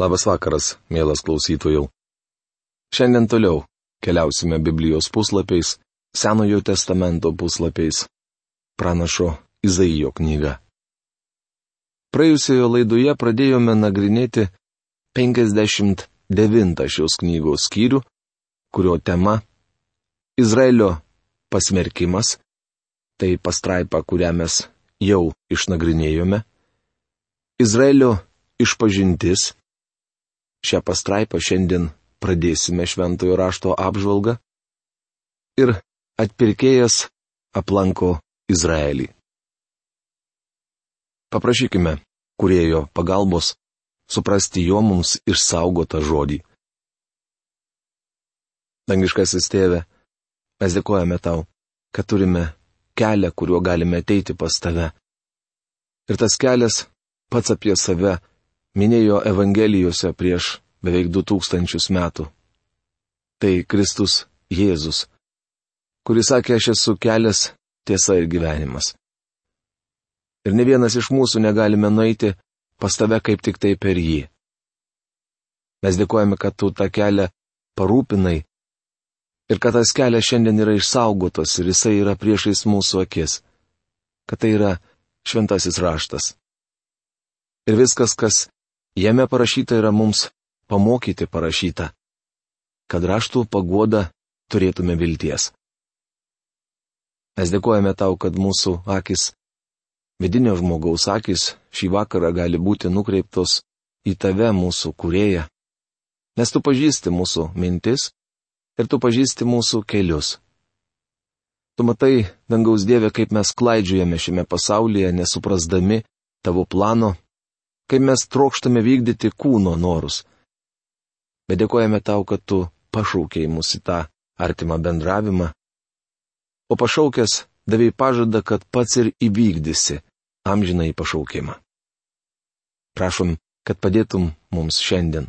Labas vakaras, mielas klausytojų. Šiandien toliau keliausime Biblijos puslapiais, Senojo testamento puslapiais, pranašo Izaijo knyga. Praėjusioje laidoje pradėjome nagrinėti 59 šios knygos skyrių, kurio tema - Izraelio pasmerkimas, tai pastraipa, kurią mes jau išnagrinėjome, Izraelio išpažintis, Šią pastraipą šiandien pradėsime šventojo rašto apžvalgą. Ir atpirkėjas aplanko Izraelį. Paprašykime kurėjo pagalbos suprasti jo mums išsaugotą žodį. Dangiškasis tėve, mes dėkojame tau, kad turime kelią, kuriuo galime ateiti pas tave. Ir tas kelias pats apie save minėjo Evangelijose prieš beveik du tūkstančius metų. Tai Kristus Jėzus, kuris sakė, aš esu kelias, tiesa ir gyvenimas. Ir ne vienas iš mūsų negalime nueiti pas tave kaip tik tai per jį. Mes dėkojame, kad tu tą kelią parūpinai ir kad tas kelias šiandien yra išsaugotas ir jisai yra priešais mūsų akis, kad tai yra šventasis raštas. Ir viskas, kas Jame parašyta yra mums pamokyti parašyta, kad raštų pagoda turėtume vilties. Mes dėkojame tau, kad mūsų akis, vidinio žmogaus akis, šį vakarą gali būti nukreiptos į tave, mūsų kurėją, nes tu pažįsti mūsų mintis ir tu pažįsti mūsų kelius. Tu matai, dangaus Dieve, kaip mes klaidžiujame šiame pasaulyje, nesuprasdami tavo plano kai mes trokštame vykdyti kūno norus. Bet dėkojame tau, kad tu pašaukiai mus į tą artimą bendravimą, o pašaukęs davai pažadą, kad pats ir įvykdysi amžinai pašaukimą. Prašom, kad padėtum mums šiandien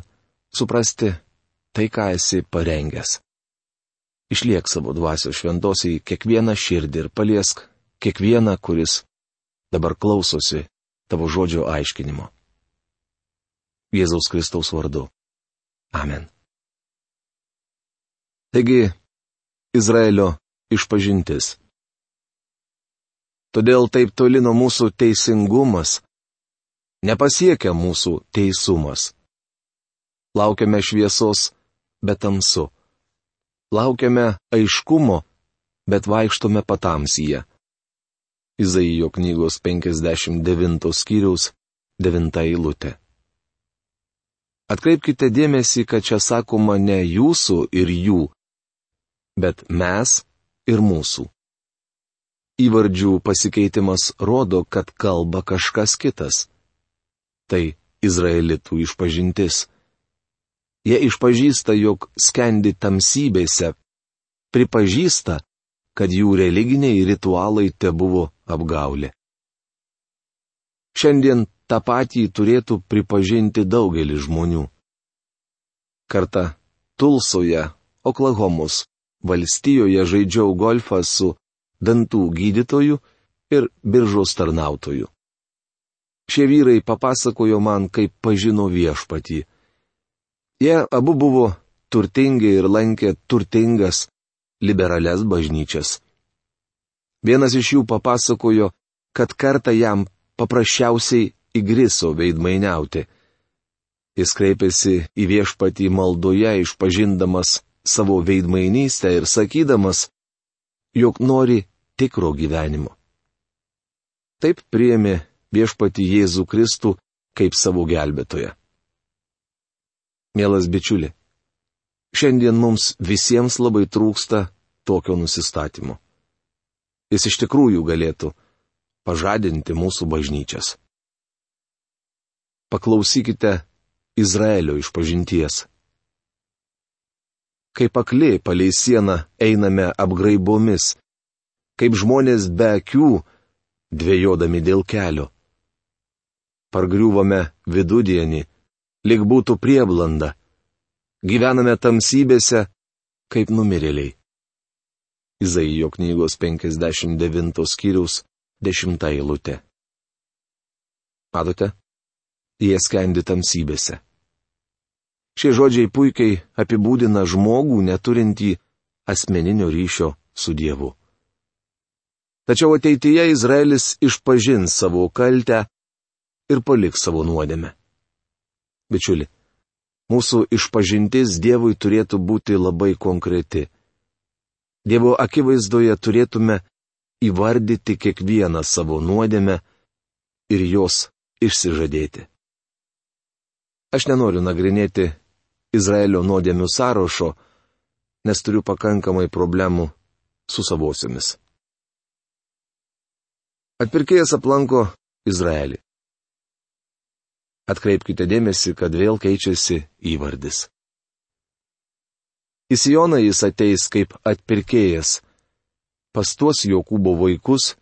suprasti tai, ką esi parengęs. Išliek savo dvasios šventos į kiekvieną širdį ir paliesk kiekvieną, kuris dabar klausosi tavo žodžio aiškinimo. Jėzaus Kristaus vardu. Amen. Taigi, Izraelio išpažintis. Todėl taip toli nuo mūsų teisingumas, nepasiekia mūsų teisumas. Laukiame šviesos, bet tamsu. Laukiame aiškumo, bet vaikštome patamsyje. Izaijo knygos 59 skyriaus 9 eilutė. Atkreipkite dėmesį, kad čia sakoma ne jūsų ir jų, bet mes ir mūsų. Įvardžių pasikeitimas rodo, kad kalba kažkas kitas. Tai izraelitų išpažintis. Jie išpažįsta, jog skendi tamsybėse, pripažįsta, kad jų religiniai ritualai te buvo apgaulė. Šiandien tą patį turėtų pripažinti daugelis žmonių. Kartą Tulsoje, Oklahomos valstijoje žaidžiau golfą su dantų gydytoju ir biržos tarnautoju. Šie vyrai papasakojo man, kaip pažino viešpatį. Jie abu buvo turtingi ir lankė turtingas, liberales bažnyčias. Vienas iš jų papasakojo, kad kartą jam paprasčiausiai įgriso veidmainiauti. Jis kreipėsi į viešpatį maldoje, išpažindamas savo veidmainystę ir sakydamas, jog nori tikro gyvenimo. Taip priėmė viešpatį Jėzų Kristų kaip savo gelbėtoją. Mielas bičiuli, šiandien mums visiems labai trūksta tokio nusistatymo. Jis iš tikrųjų galėtų pažadinti mūsų bažnyčias paklausykite Izraelio išpažinties. Kaip akli palei sieną einame apgraibomis, kaip žmonės be akių, dvėjodami dėl kelio. Pargriuvame vidudienį, lik būtų prieblanda. Gyvename tamsybėse, kaip numirėliai. Izaijo knygos 59 skyriaus 10 eilutė. Matote? Jie skendi tamsybėse. Šie žodžiai puikiai apibūdina žmogų neturintį asmeninio ryšio su Dievu. Tačiau ateityje Izraelis išpažins savo kaltę ir paliks savo nuodėmę. Bičiuli, mūsų išpažintis Dievui turėtų būti labai konkreti. Dievo akivaizdoje turėtume įvardyti kiekvieną savo nuodėmę ir jos išsižadėti. Aš nenoriu nagrinėti Izraelio nuodėmių sąrašo, nes turiu pakankamai problemų su savosiomis. Atpirkėjas aplanko Izraelį. Atkreipkite dėmesį, kad vėl keičiasi įvardis. Į Sioną jis ateis kaip atpirkėjas, pas tuos Jokūbo vaikus,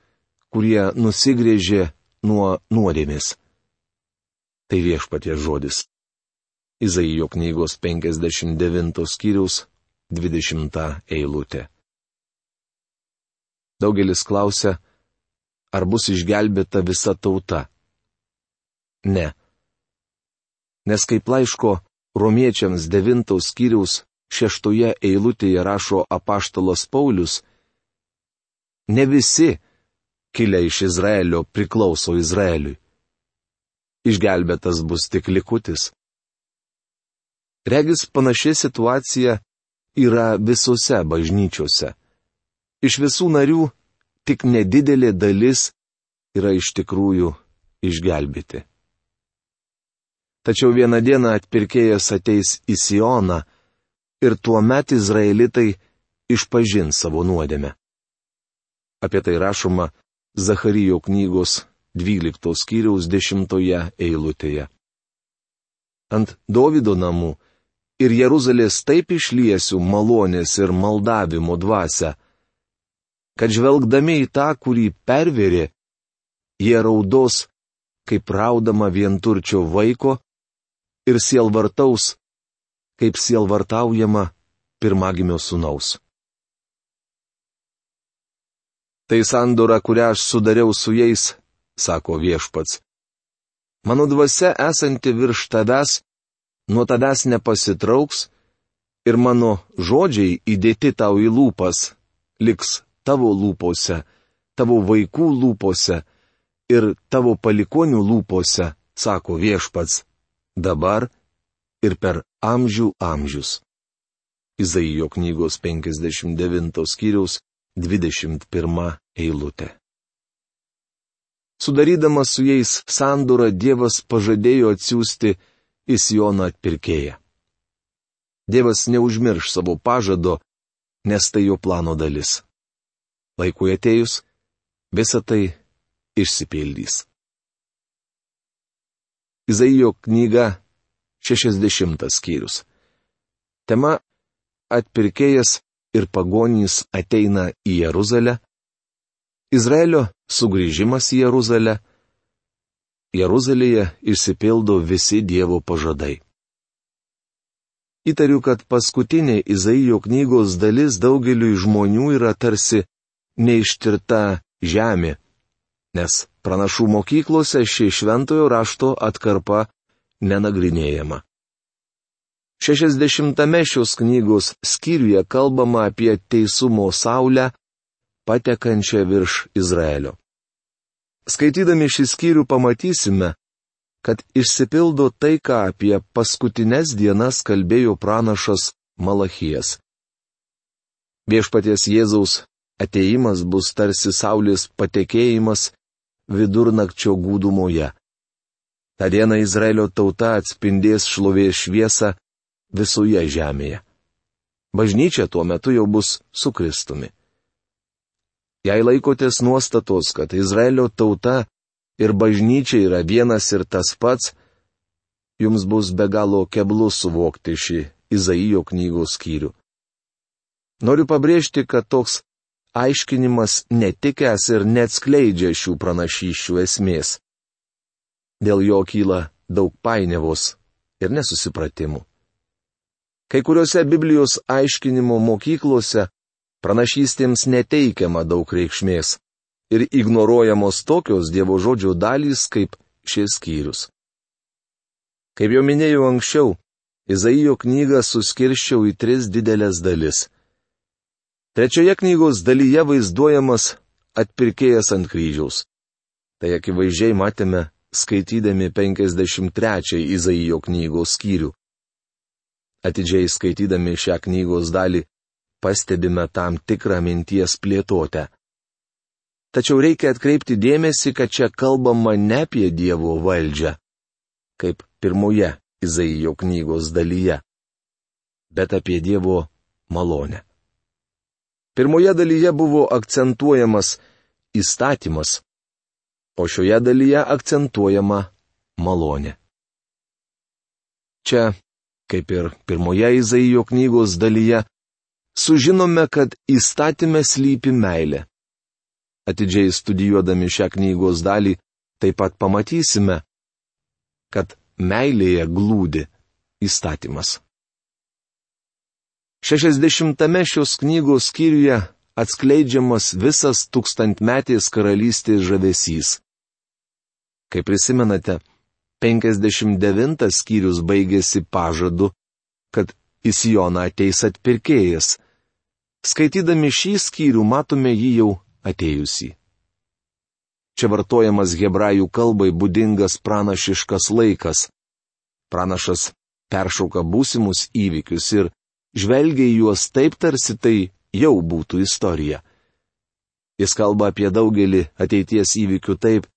kurie nusigrėžė nuo nuodėmės. Tai viešpatie žodis. Izaijo knygos 59 skyriaus 20 eilutė. Daugelis klausia, ar bus išgelbėta visa tauta. Ne. Nes kaip laiško romiečiams 9 skyriaus 6 eilutėje rašo apaštalas Paulius, ne visi, kilę iš Izraelio, priklauso Izraeliui. Išgelbėtas bus tik likutis. Regis panaši situacija yra visose bažnyčiose. Iš visų narių tik nedidelė dalis yra iš tikrųjų išgelbėti. Tačiau vieną dieną atpirkėjas ateis į Sioną ir tuo met izraelitai išpažins savo nuodėmę. Apie tai rašoma Zacharijo knygos 12 skyriaus 10 eilutėje. Ant Davido namų ir Jeruzalės taip išliesiu malonės ir maldavimo dvasę, kad žvelgdami į tą, kurį perverė, jie raudos, kaip raudama vienturčio vaiko, ir sielvartaus, kaip sielvartaujama pirmagimio sunaus. Tai sandora, kurią aš sudariau su jais, sako viešpats. Mano dvasia esanti virš tavęs, nuo tavęs nepasitrauks, ir mano žodžiai įdėti tau į lūpas, liks tavo lūpose, tavo vaikų lūpose ir tavo palikonių lūpose, sako viešpats, dabar ir per amžių amžius. Izaijo knygos 59 skyriaus 21 eilutė. Sudarydamas su jais sandūrą Dievas pažadėjo atsiųsti į Sioną atpirkėją. Dievas neužmirš savo pažado, nes tai jo plano dalis. Laikui atėjus, visa tai išsipildys. Izaijo knyga 60 skyrius. Tema - atpirkėjas ir pagonys ateina į Jeruzalę, Izraelio sugrįžimas į Jeruzalę, Jeruzalėje išsipildo visi Dievo pažadai. Įtariu, kad paskutinė Izaijo knygos dalis daugeliu žmonių yra tarsi neištirta žemė, nes pranašų mokyklose ši šventojo rašto atkarpa nenagrinėjama. Šešiasdešimtame šios knygos skyriuje kalbama apie teisumo saulę, patekančią virš Izraelio. Skaitydami šį skyrių pamatysime, kad išsipildo tai, ką apie paskutinės dienas kalbėjo pranašas Malachijas. Viešpaties Jėzaus ateimas bus tarsi saulės patekėjimas vidurnakčio gūdumoje. Ta diena Izraelio tauta atspindės šlovės šviesą visoje žemėje. Bažnyčia tuo metu jau bus su Kristumi. Jei laikotės nuostatos, kad Izraelio tauta ir bažnyčia yra vienas ir tas pats, jums bus be galo keblu suvokti šį Izaijo knygos skyrių. Noriu pabrėžti, kad toks aiškinimas netikęs ir neatskleidžia šių pranašyščių esmės. Dėl jo kyla daug painiavos ir nesusipratimų. Kai kuriuose Biblijos aiškinimo mokyklose pranašystėms neteikiama daug reikšmės ir ignoruojamos tokios Dievo žodžio dalys kaip šis skyrius. Kaip jau minėjau anksčiau, Izaijo knygą suskirščiau į tris didelės dalis. Trečioje knygos dalyje vaizduojamas atpirkėjas ant kryžiaus. Tai akivaizdžiai matėme, skaitydami 53 Izaijo knygos skyrių. Atidžiai skaitydami šią knygos dalį, pastebime tam tikrą minties plėtotę. Tačiau reikia atkreipti dėmesį, kad čia kalbama ne apie Dievo valdžią, kaip pirmoje Izaijo knygos dalyje, bet apie Dievo malonę. Pirmoje dalyje buvo akcentuojamas įstatymas, o šioje dalyje akcentuojama malonė. Čia, kaip ir pirmoje Izaijo knygos dalyje, sužinome, kad įstatymė slypi meilė. Atidžiai studijuodami šią knygos dalį, taip pat pamatysime, kad meilėje glūdi įstatymas. Šešiasdešimtame šios knygos skyriuje atskleidžiamas visas tūkstantmetės karalystės žavesys. Kaip prisimenate, 59 skyrius baigėsi pažadu, kad į Sioną ateis atpirkėjas. Skaitydami šį skyrių matome jį jau atėjusį. Čia vartojamas hebrajų kalbai būdingas pranašiškas laikas. Pranašas peršauka būsimus įvykius ir žvelgia į juos taip, tarsi tai jau būtų istorija. Jis kalba apie daugelį ateities įvykių taip,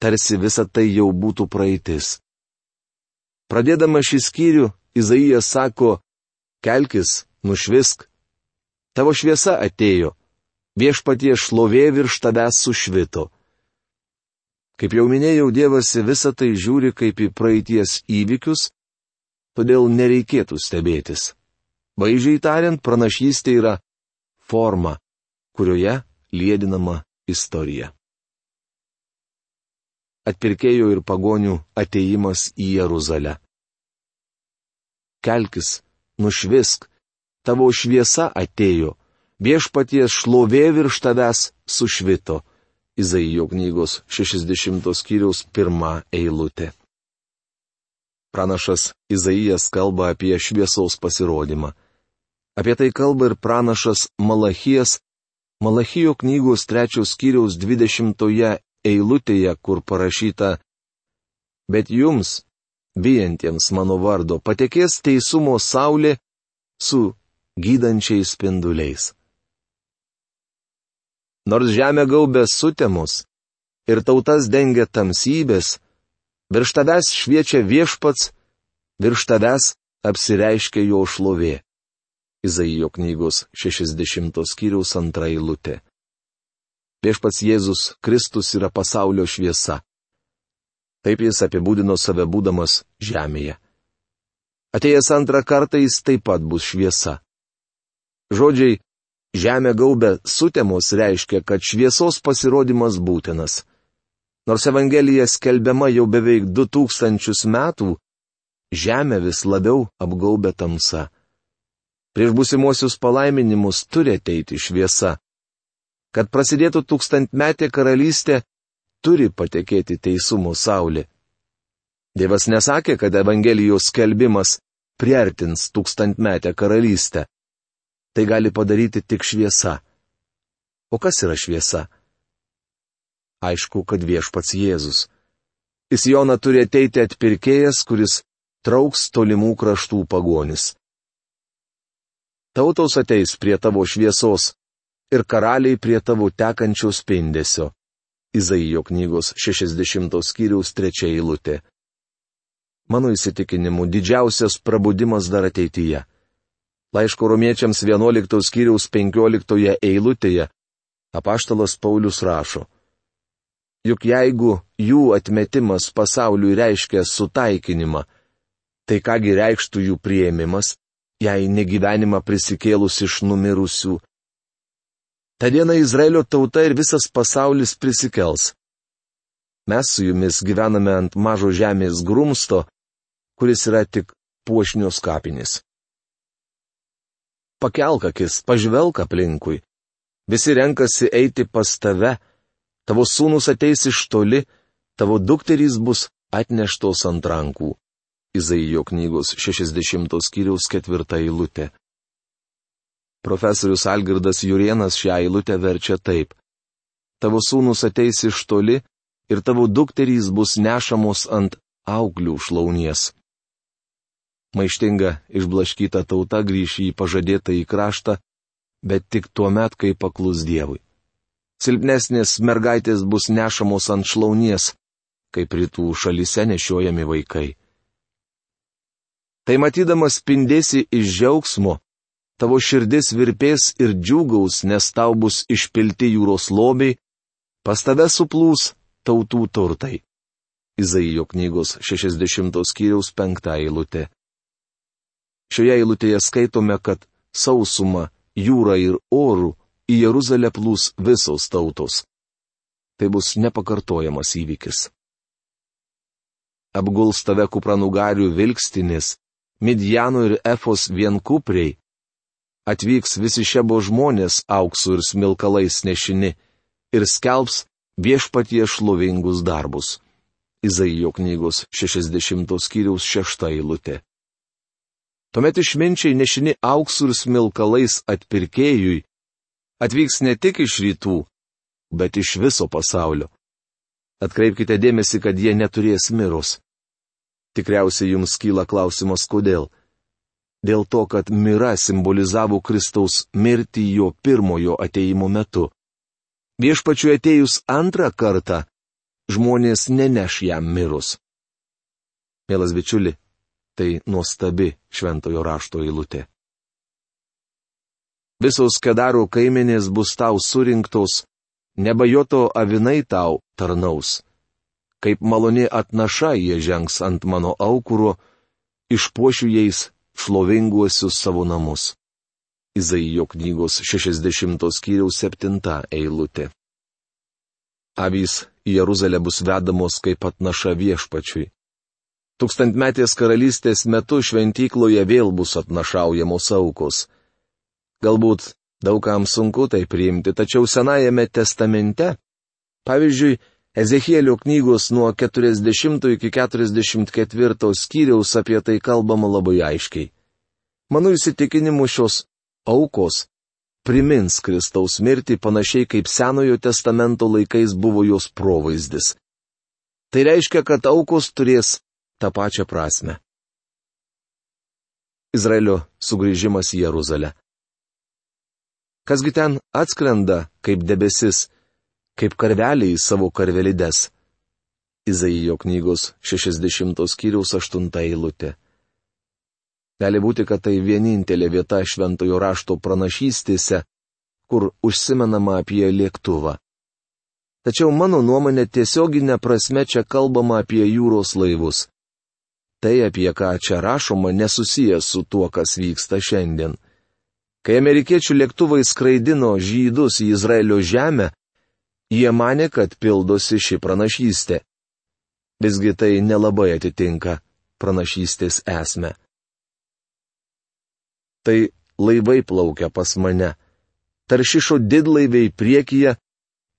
tarsi visa tai jau būtų praeitis. Pradėdama šį skyrių, Izaijas sako, kelkis, nušvisk. Tavo šviesa atėjo, viešpatie šlovė virš tavęs sušvito. Kaip jau minėjau, Dievas visą tai žiūri kaip į praeities įvykius, todėl nereikėtų stebėtis. Vaizdžiai tariant, pranašystė yra forma, kurioje liedinama istorija. Atpirkėjo ir pagonių ateimas į Jeruzalę. Kelkis, nušvisk, tavo šviesa atėjo, viešpaties šlovė virš tavęs sušvito. Izaijo knygos 60 skyriaus pirmą eilutę. Pranašas Izaijas kalba apie šviesaus pasirodymą. Apie tai kalba ir pranašas Malachijas, Malachijo knygos trečios skyriaus 20 eilutėje, kur parašyta Bet jums, bijantiems mano vardo, patekės teisumo saulė su gydančiais spinduliais. Nors žemė gaubė sutemus ir tautas dengia tamsybės, virš tavęs šviečia viešpats, virš tavęs apsireiškia jo šlovė. Izaijo knygos 60 skyriaus antra eilutė. Viešpats Jėzus Kristus yra pasaulio šviesa. Taip jis apibūdino save būdamas žemėje. Atėjęs antrą kartą jis taip pat bus šviesa. Žodžiai Žemė gaubė sutemos reiškia, kad šviesos pasirodymas būtinas. Nors Evangelija skelbiama jau beveik 2000 metų, Žemė vis labiau apgaubė tamsa. Prieš būsimuosius palaiminimus turi ateiti šviesa. Kad prasidėtų tūkstantmetė karalystė, turi patekėti teisumo saulė. Dievas nesakė, kad Evangelijos skelbimas priartins tūkstantmetę karalystę. Tai gali padaryti tik šviesa. O kas yra šviesa? Aišku, kad viešpats Jėzus. Į Sioną turi ateiti atpirkėjas, kuris trauks tolimų kraštų pagonis. Tautos ateis prie tavo šviesos ir karaliai prie tavo tekančio spindesio. Izaijo knygos 60 skyriaus 3 eilutė. Mano įsitikinimu, didžiausias prabudimas dar ateityje. Laiško romiečiams 11 skyriaus 15 eilutėje apaštalas Paulius rašo. Juk jeigu jų atmetimas pasauliui reiškia sutaikinimą, tai kągi reikštų jų prieimimas, jei negyvenimą prisikėlus iš numirusių. Ta diena Izraelio tauta ir visas pasaulis prisikels. Mes su jumis gyvename ant mažo žemės grumsto, kuris yra tik puošnios kapinės pakelk akis, pažvelk aplinkui. Visi renkasi eiti pas tave, tavo sūnus ateis iš toli, tavo dukterys bus atneštos ant rankų. Izaijo knygos 60 skyriaus ketvirtą eilutę. Profesorius Algirdas Jurienas šią eilutę verčia taip. Tavo sūnus ateis iš toli ir tavo dukterys bus nešamos ant auklių šlaunies. Maištinga išblaškyta tauta grįš į pažadėtą į kraštą, bet tik tuo met, kai paklus Dievui. Silpnesnės mergaitės bus nešamos ant šlaunies, kaip rytų šalise nešiojami vaikai. Tai matydamas spindėsi iš džiaugsmo, tavo širdis virpės ir džiugaus, nes tau bus išpilti jūros lobiai, pas tave suplūs tautų turtai. Izaijo knygos 60 skyriaus 5 eilutė. Šioje eilutėje skaitome, kad sausuma, jūra ir orų į Jeruzalę plūs visos tautos. Tai bus nepakartojamas įvykis. Apguls tave kupranugarių vilkstinis, Midjanų ir Efos vienkupriai. Atvyks visi šiebo žmonės auksų ir smilkalais nešini ir skelbs viešpatie šlovingus darbus. Izaijo knygos 60 skyriaus 6 eilutė. Tuomet išminčiai nešini auksų ir smilkalais atpirkėjui atvyks ne tik iš rytų, bet iš viso pasaulio. Atkreipkite dėmesį, kad jie neturės mirus. Tikriausiai jums kyla klausimas, kodėl. Dėl to, kad mira simbolizavo Kristaus mirtį jo pirmojo ateimo metu. Viešpačiu atėjus antrą kartą, žmonės neneš jam mirus. Mielas bičiuli, Tai nuostabi šventojo rašto eilutė. Visos kedaro kaimenės bus tau surinktos, nebajoto avinai tau tarnaus. Kaip maloni atnaša jie žengs ant mano aukuro, išpuošiu jais šlovinguosius savo namus. Izaijo knygos 60 skyriaus 7 eilutė. Avys į Jeruzalę bus vedamos kaip atnaša viešpačiui. Tūkstantmetės karalystės metu šventykloje vėl bus atnašaujamos aukos. Galbūt daugam sunku tai priimti, tačiau Senajame testamente, pavyzdžiui, Ezechielio knygos nuo 40 iki 44 skyriaus apie tai kalbama labai aiškiai. Mano įsitikinimu šios aukos primins Kristaus mirtį panašiai kaip Senojo testamento laikais buvo jos provaizdis. Tai reiškia, kad aukos turės tą pačią prasme. Izraelio sugrįžimas į Jeruzalę. Kasgi ten atskrenda kaip debesis, kaip karveliai savo karvelides. Izaijo knygos 60 skyriaus 8 eilutė. Gali būti, kad tai vienintelė vieta šventojo rašto pranašystėse, kur užsimenama apie lėktuvą. Tačiau mano nuomonė tiesioginė prasme čia kalbama apie jūros laivus. Tai, apie ką čia rašoma, nesusijęs su tuo, kas vyksta šiandien. Kai amerikiečių lėktuvai skraidino žydus į Izraelio žemę, jie mane, kad pildosi ši pranašystė. Visgi tai nelabai atitinka pranašystės esmę. Tai laivai plaukia pas mane. Taršišo didlaiviai priekyje,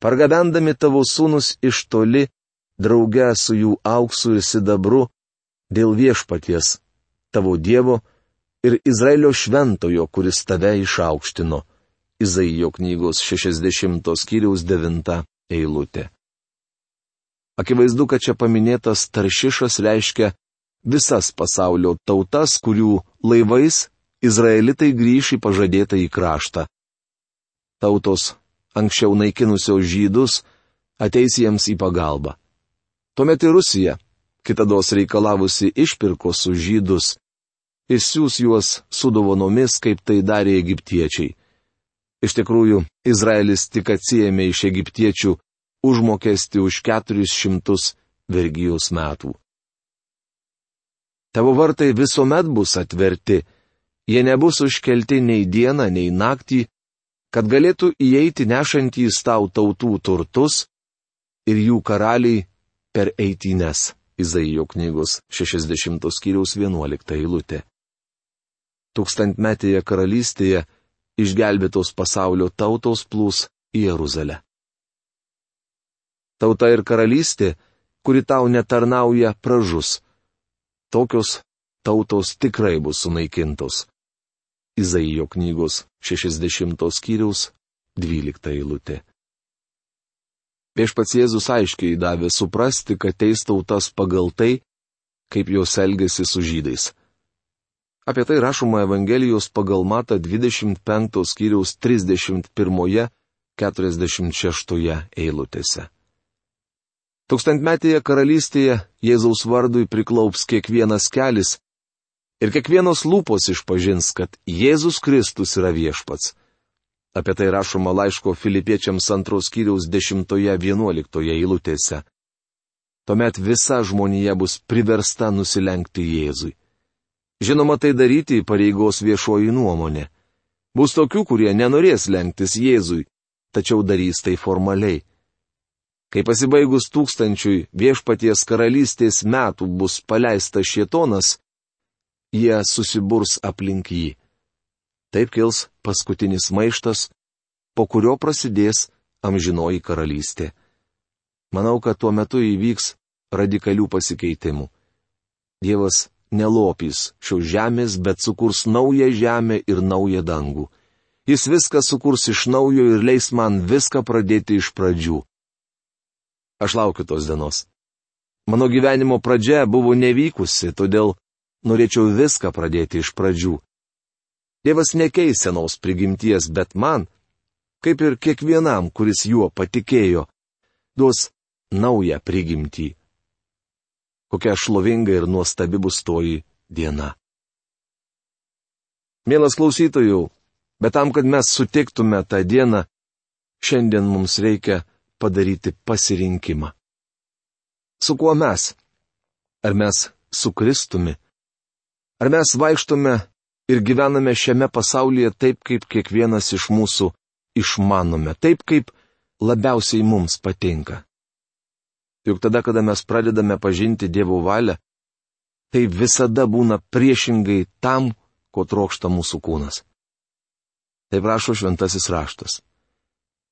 pargabendami tavo sūnus iš toli, drauge su jų auksu ir sidabru, dėl viešpaties, tavo Dievo ir Izraelio šventojo, kuris tave išaukštino. Izaijo knygos 60 skyriaus 9 eilutė. Akivaizdu, kad čia paminėtas taršišas reiškia visas pasaulio tautas, kurių laivais izraelitai grįš į pažadėtą į kraštą. Tautos, anksčiau naikinusios žydus, ateis jiems į pagalbą. Tuomet ir Rusija, kitados reikalavusi išpirkos už žydus, išsiūs juos su dovanomis, kaip tai darė egiptiečiai. Iš tikrųjų, Izraelis tik atsijėmė iš egiptiečių užmokesti už 400 vergijos metų. Tavo vartai visuomet bus atverti, jie nebus užkelti nei dieną, nei naktį, kad galėtų įeiti nešantys tau tautų turtus ir jų karaliai per eitynes. Izaijo knygos 60 skyriaus 11 eilutė. Tūkstantmetėje karalystėje išgelbėtos pasaulio tautos plūs į Jeruzalę. Tauta ir karalystė, kuri tau netarnauja, pražus. Tokios tautos tikrai bus sunaikintos. Izaijo knygos 60 skyriaus 12 eilutė. Viešpats Jėzus aiškiai davė suprasti, kad teis tautas pagal tai, kaip jos elgesi su žydais. Apie tai rašoma Evangelijos pagal Mata 25 skyriaus 31-46 eilutėse. Tūkstantmetėje karalystėje Jėzaus vardui priklaups kiekvienas kelis ir kiekvienos lūpos išpažins, kad Jėzus Kristus yra viešpats. Apie tai rašoma laiško filipiečiams antros kiriaus 10-11 eilutėse. Tuomet visa žmonija bus priversta nusilenkti Jėzui. Žinoma, tai daryti pareigos viešoji nuomonė. Bus tokių, kurie nenorės lenktis Jėzui, tačiau darys tai formaliai. Kai pasibaigus tūkstančiui viešpaties karalystės metų bus paleistas šietonas, jie susiburs aplink jį. Taip kils paskutinis maištas, po kurio prasidės amžinoji karalystė. Manau, kad tuo metu įvyks radikalių pasikeitimų. Dievas nelopys šios žemės, bet sukurs naują žemę ir naują dangų. Jis viską sukurs iš naujo ir leis man viską pradėti iš pradžių. Aš laukiu tos dienos. Mano gyvenimo pradžia buvo nevykusi, todėl norėčiau viską pradėti iš pradžių. Dievas nekeis senos prigimties, bet man, kaip ir kiekvienam, kuris juo patikėjo, duos naują prigimtį. Kokia šlovinga ir nuostabi bus toji diena. Mielas klausytojų, bet tam, kad mes sutiktume tą dieną, šiandien mums reikia padaryti pasirinkimą. Su kuo mes? Ar mes su Kristumi? Ar mes vaikštome ir gyvename šiame pasaulyje taip, kaip kiekvienas iš mūsų išmanome, taip, kaip labiausiai mums patinka? Juk tada, kada mes pradedame pažinti Dievo valią, tai visada būna priešingai tam, ko trokšta mūsų kūnas. Taip rašo šventasis raštas.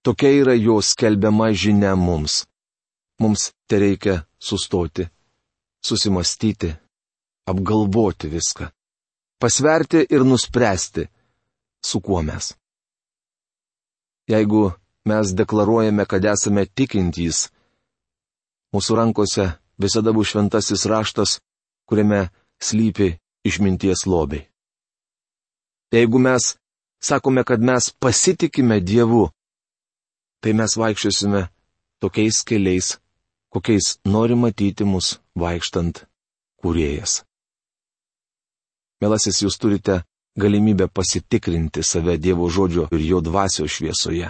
Tokia yra jo skelbiama žinia mums. Mums te reikia sustoti, susimastyti, apgalvoti viską, pasverti ir nuspręsti, su kuo mes. Jeigu mes deklaruojame, kad esame tikintys, mūsų rankose visada bus šventasis raštas, kuriame slypi išminties lobiai. Jeigu mes sakome, kad mes pasitikime Dievu, tai mes vaikščiosime tokiais keliais, kokiais nori matyti mus vaikštant kuriejas. Melasis, jūs turite galimybę pasitikrinti save Dievo žodžio ir jo dvasio šviesoje.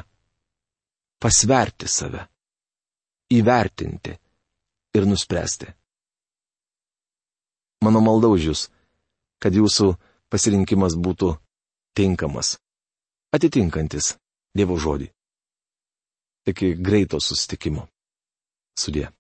Pasverti save. Įvertinti ir nuspręsti. Mano malda už jūs, kad jūsų pasirinkimas būtų tinkamas, atitinkantis Dievo žodį. Iki greito susitikimo. Sudė.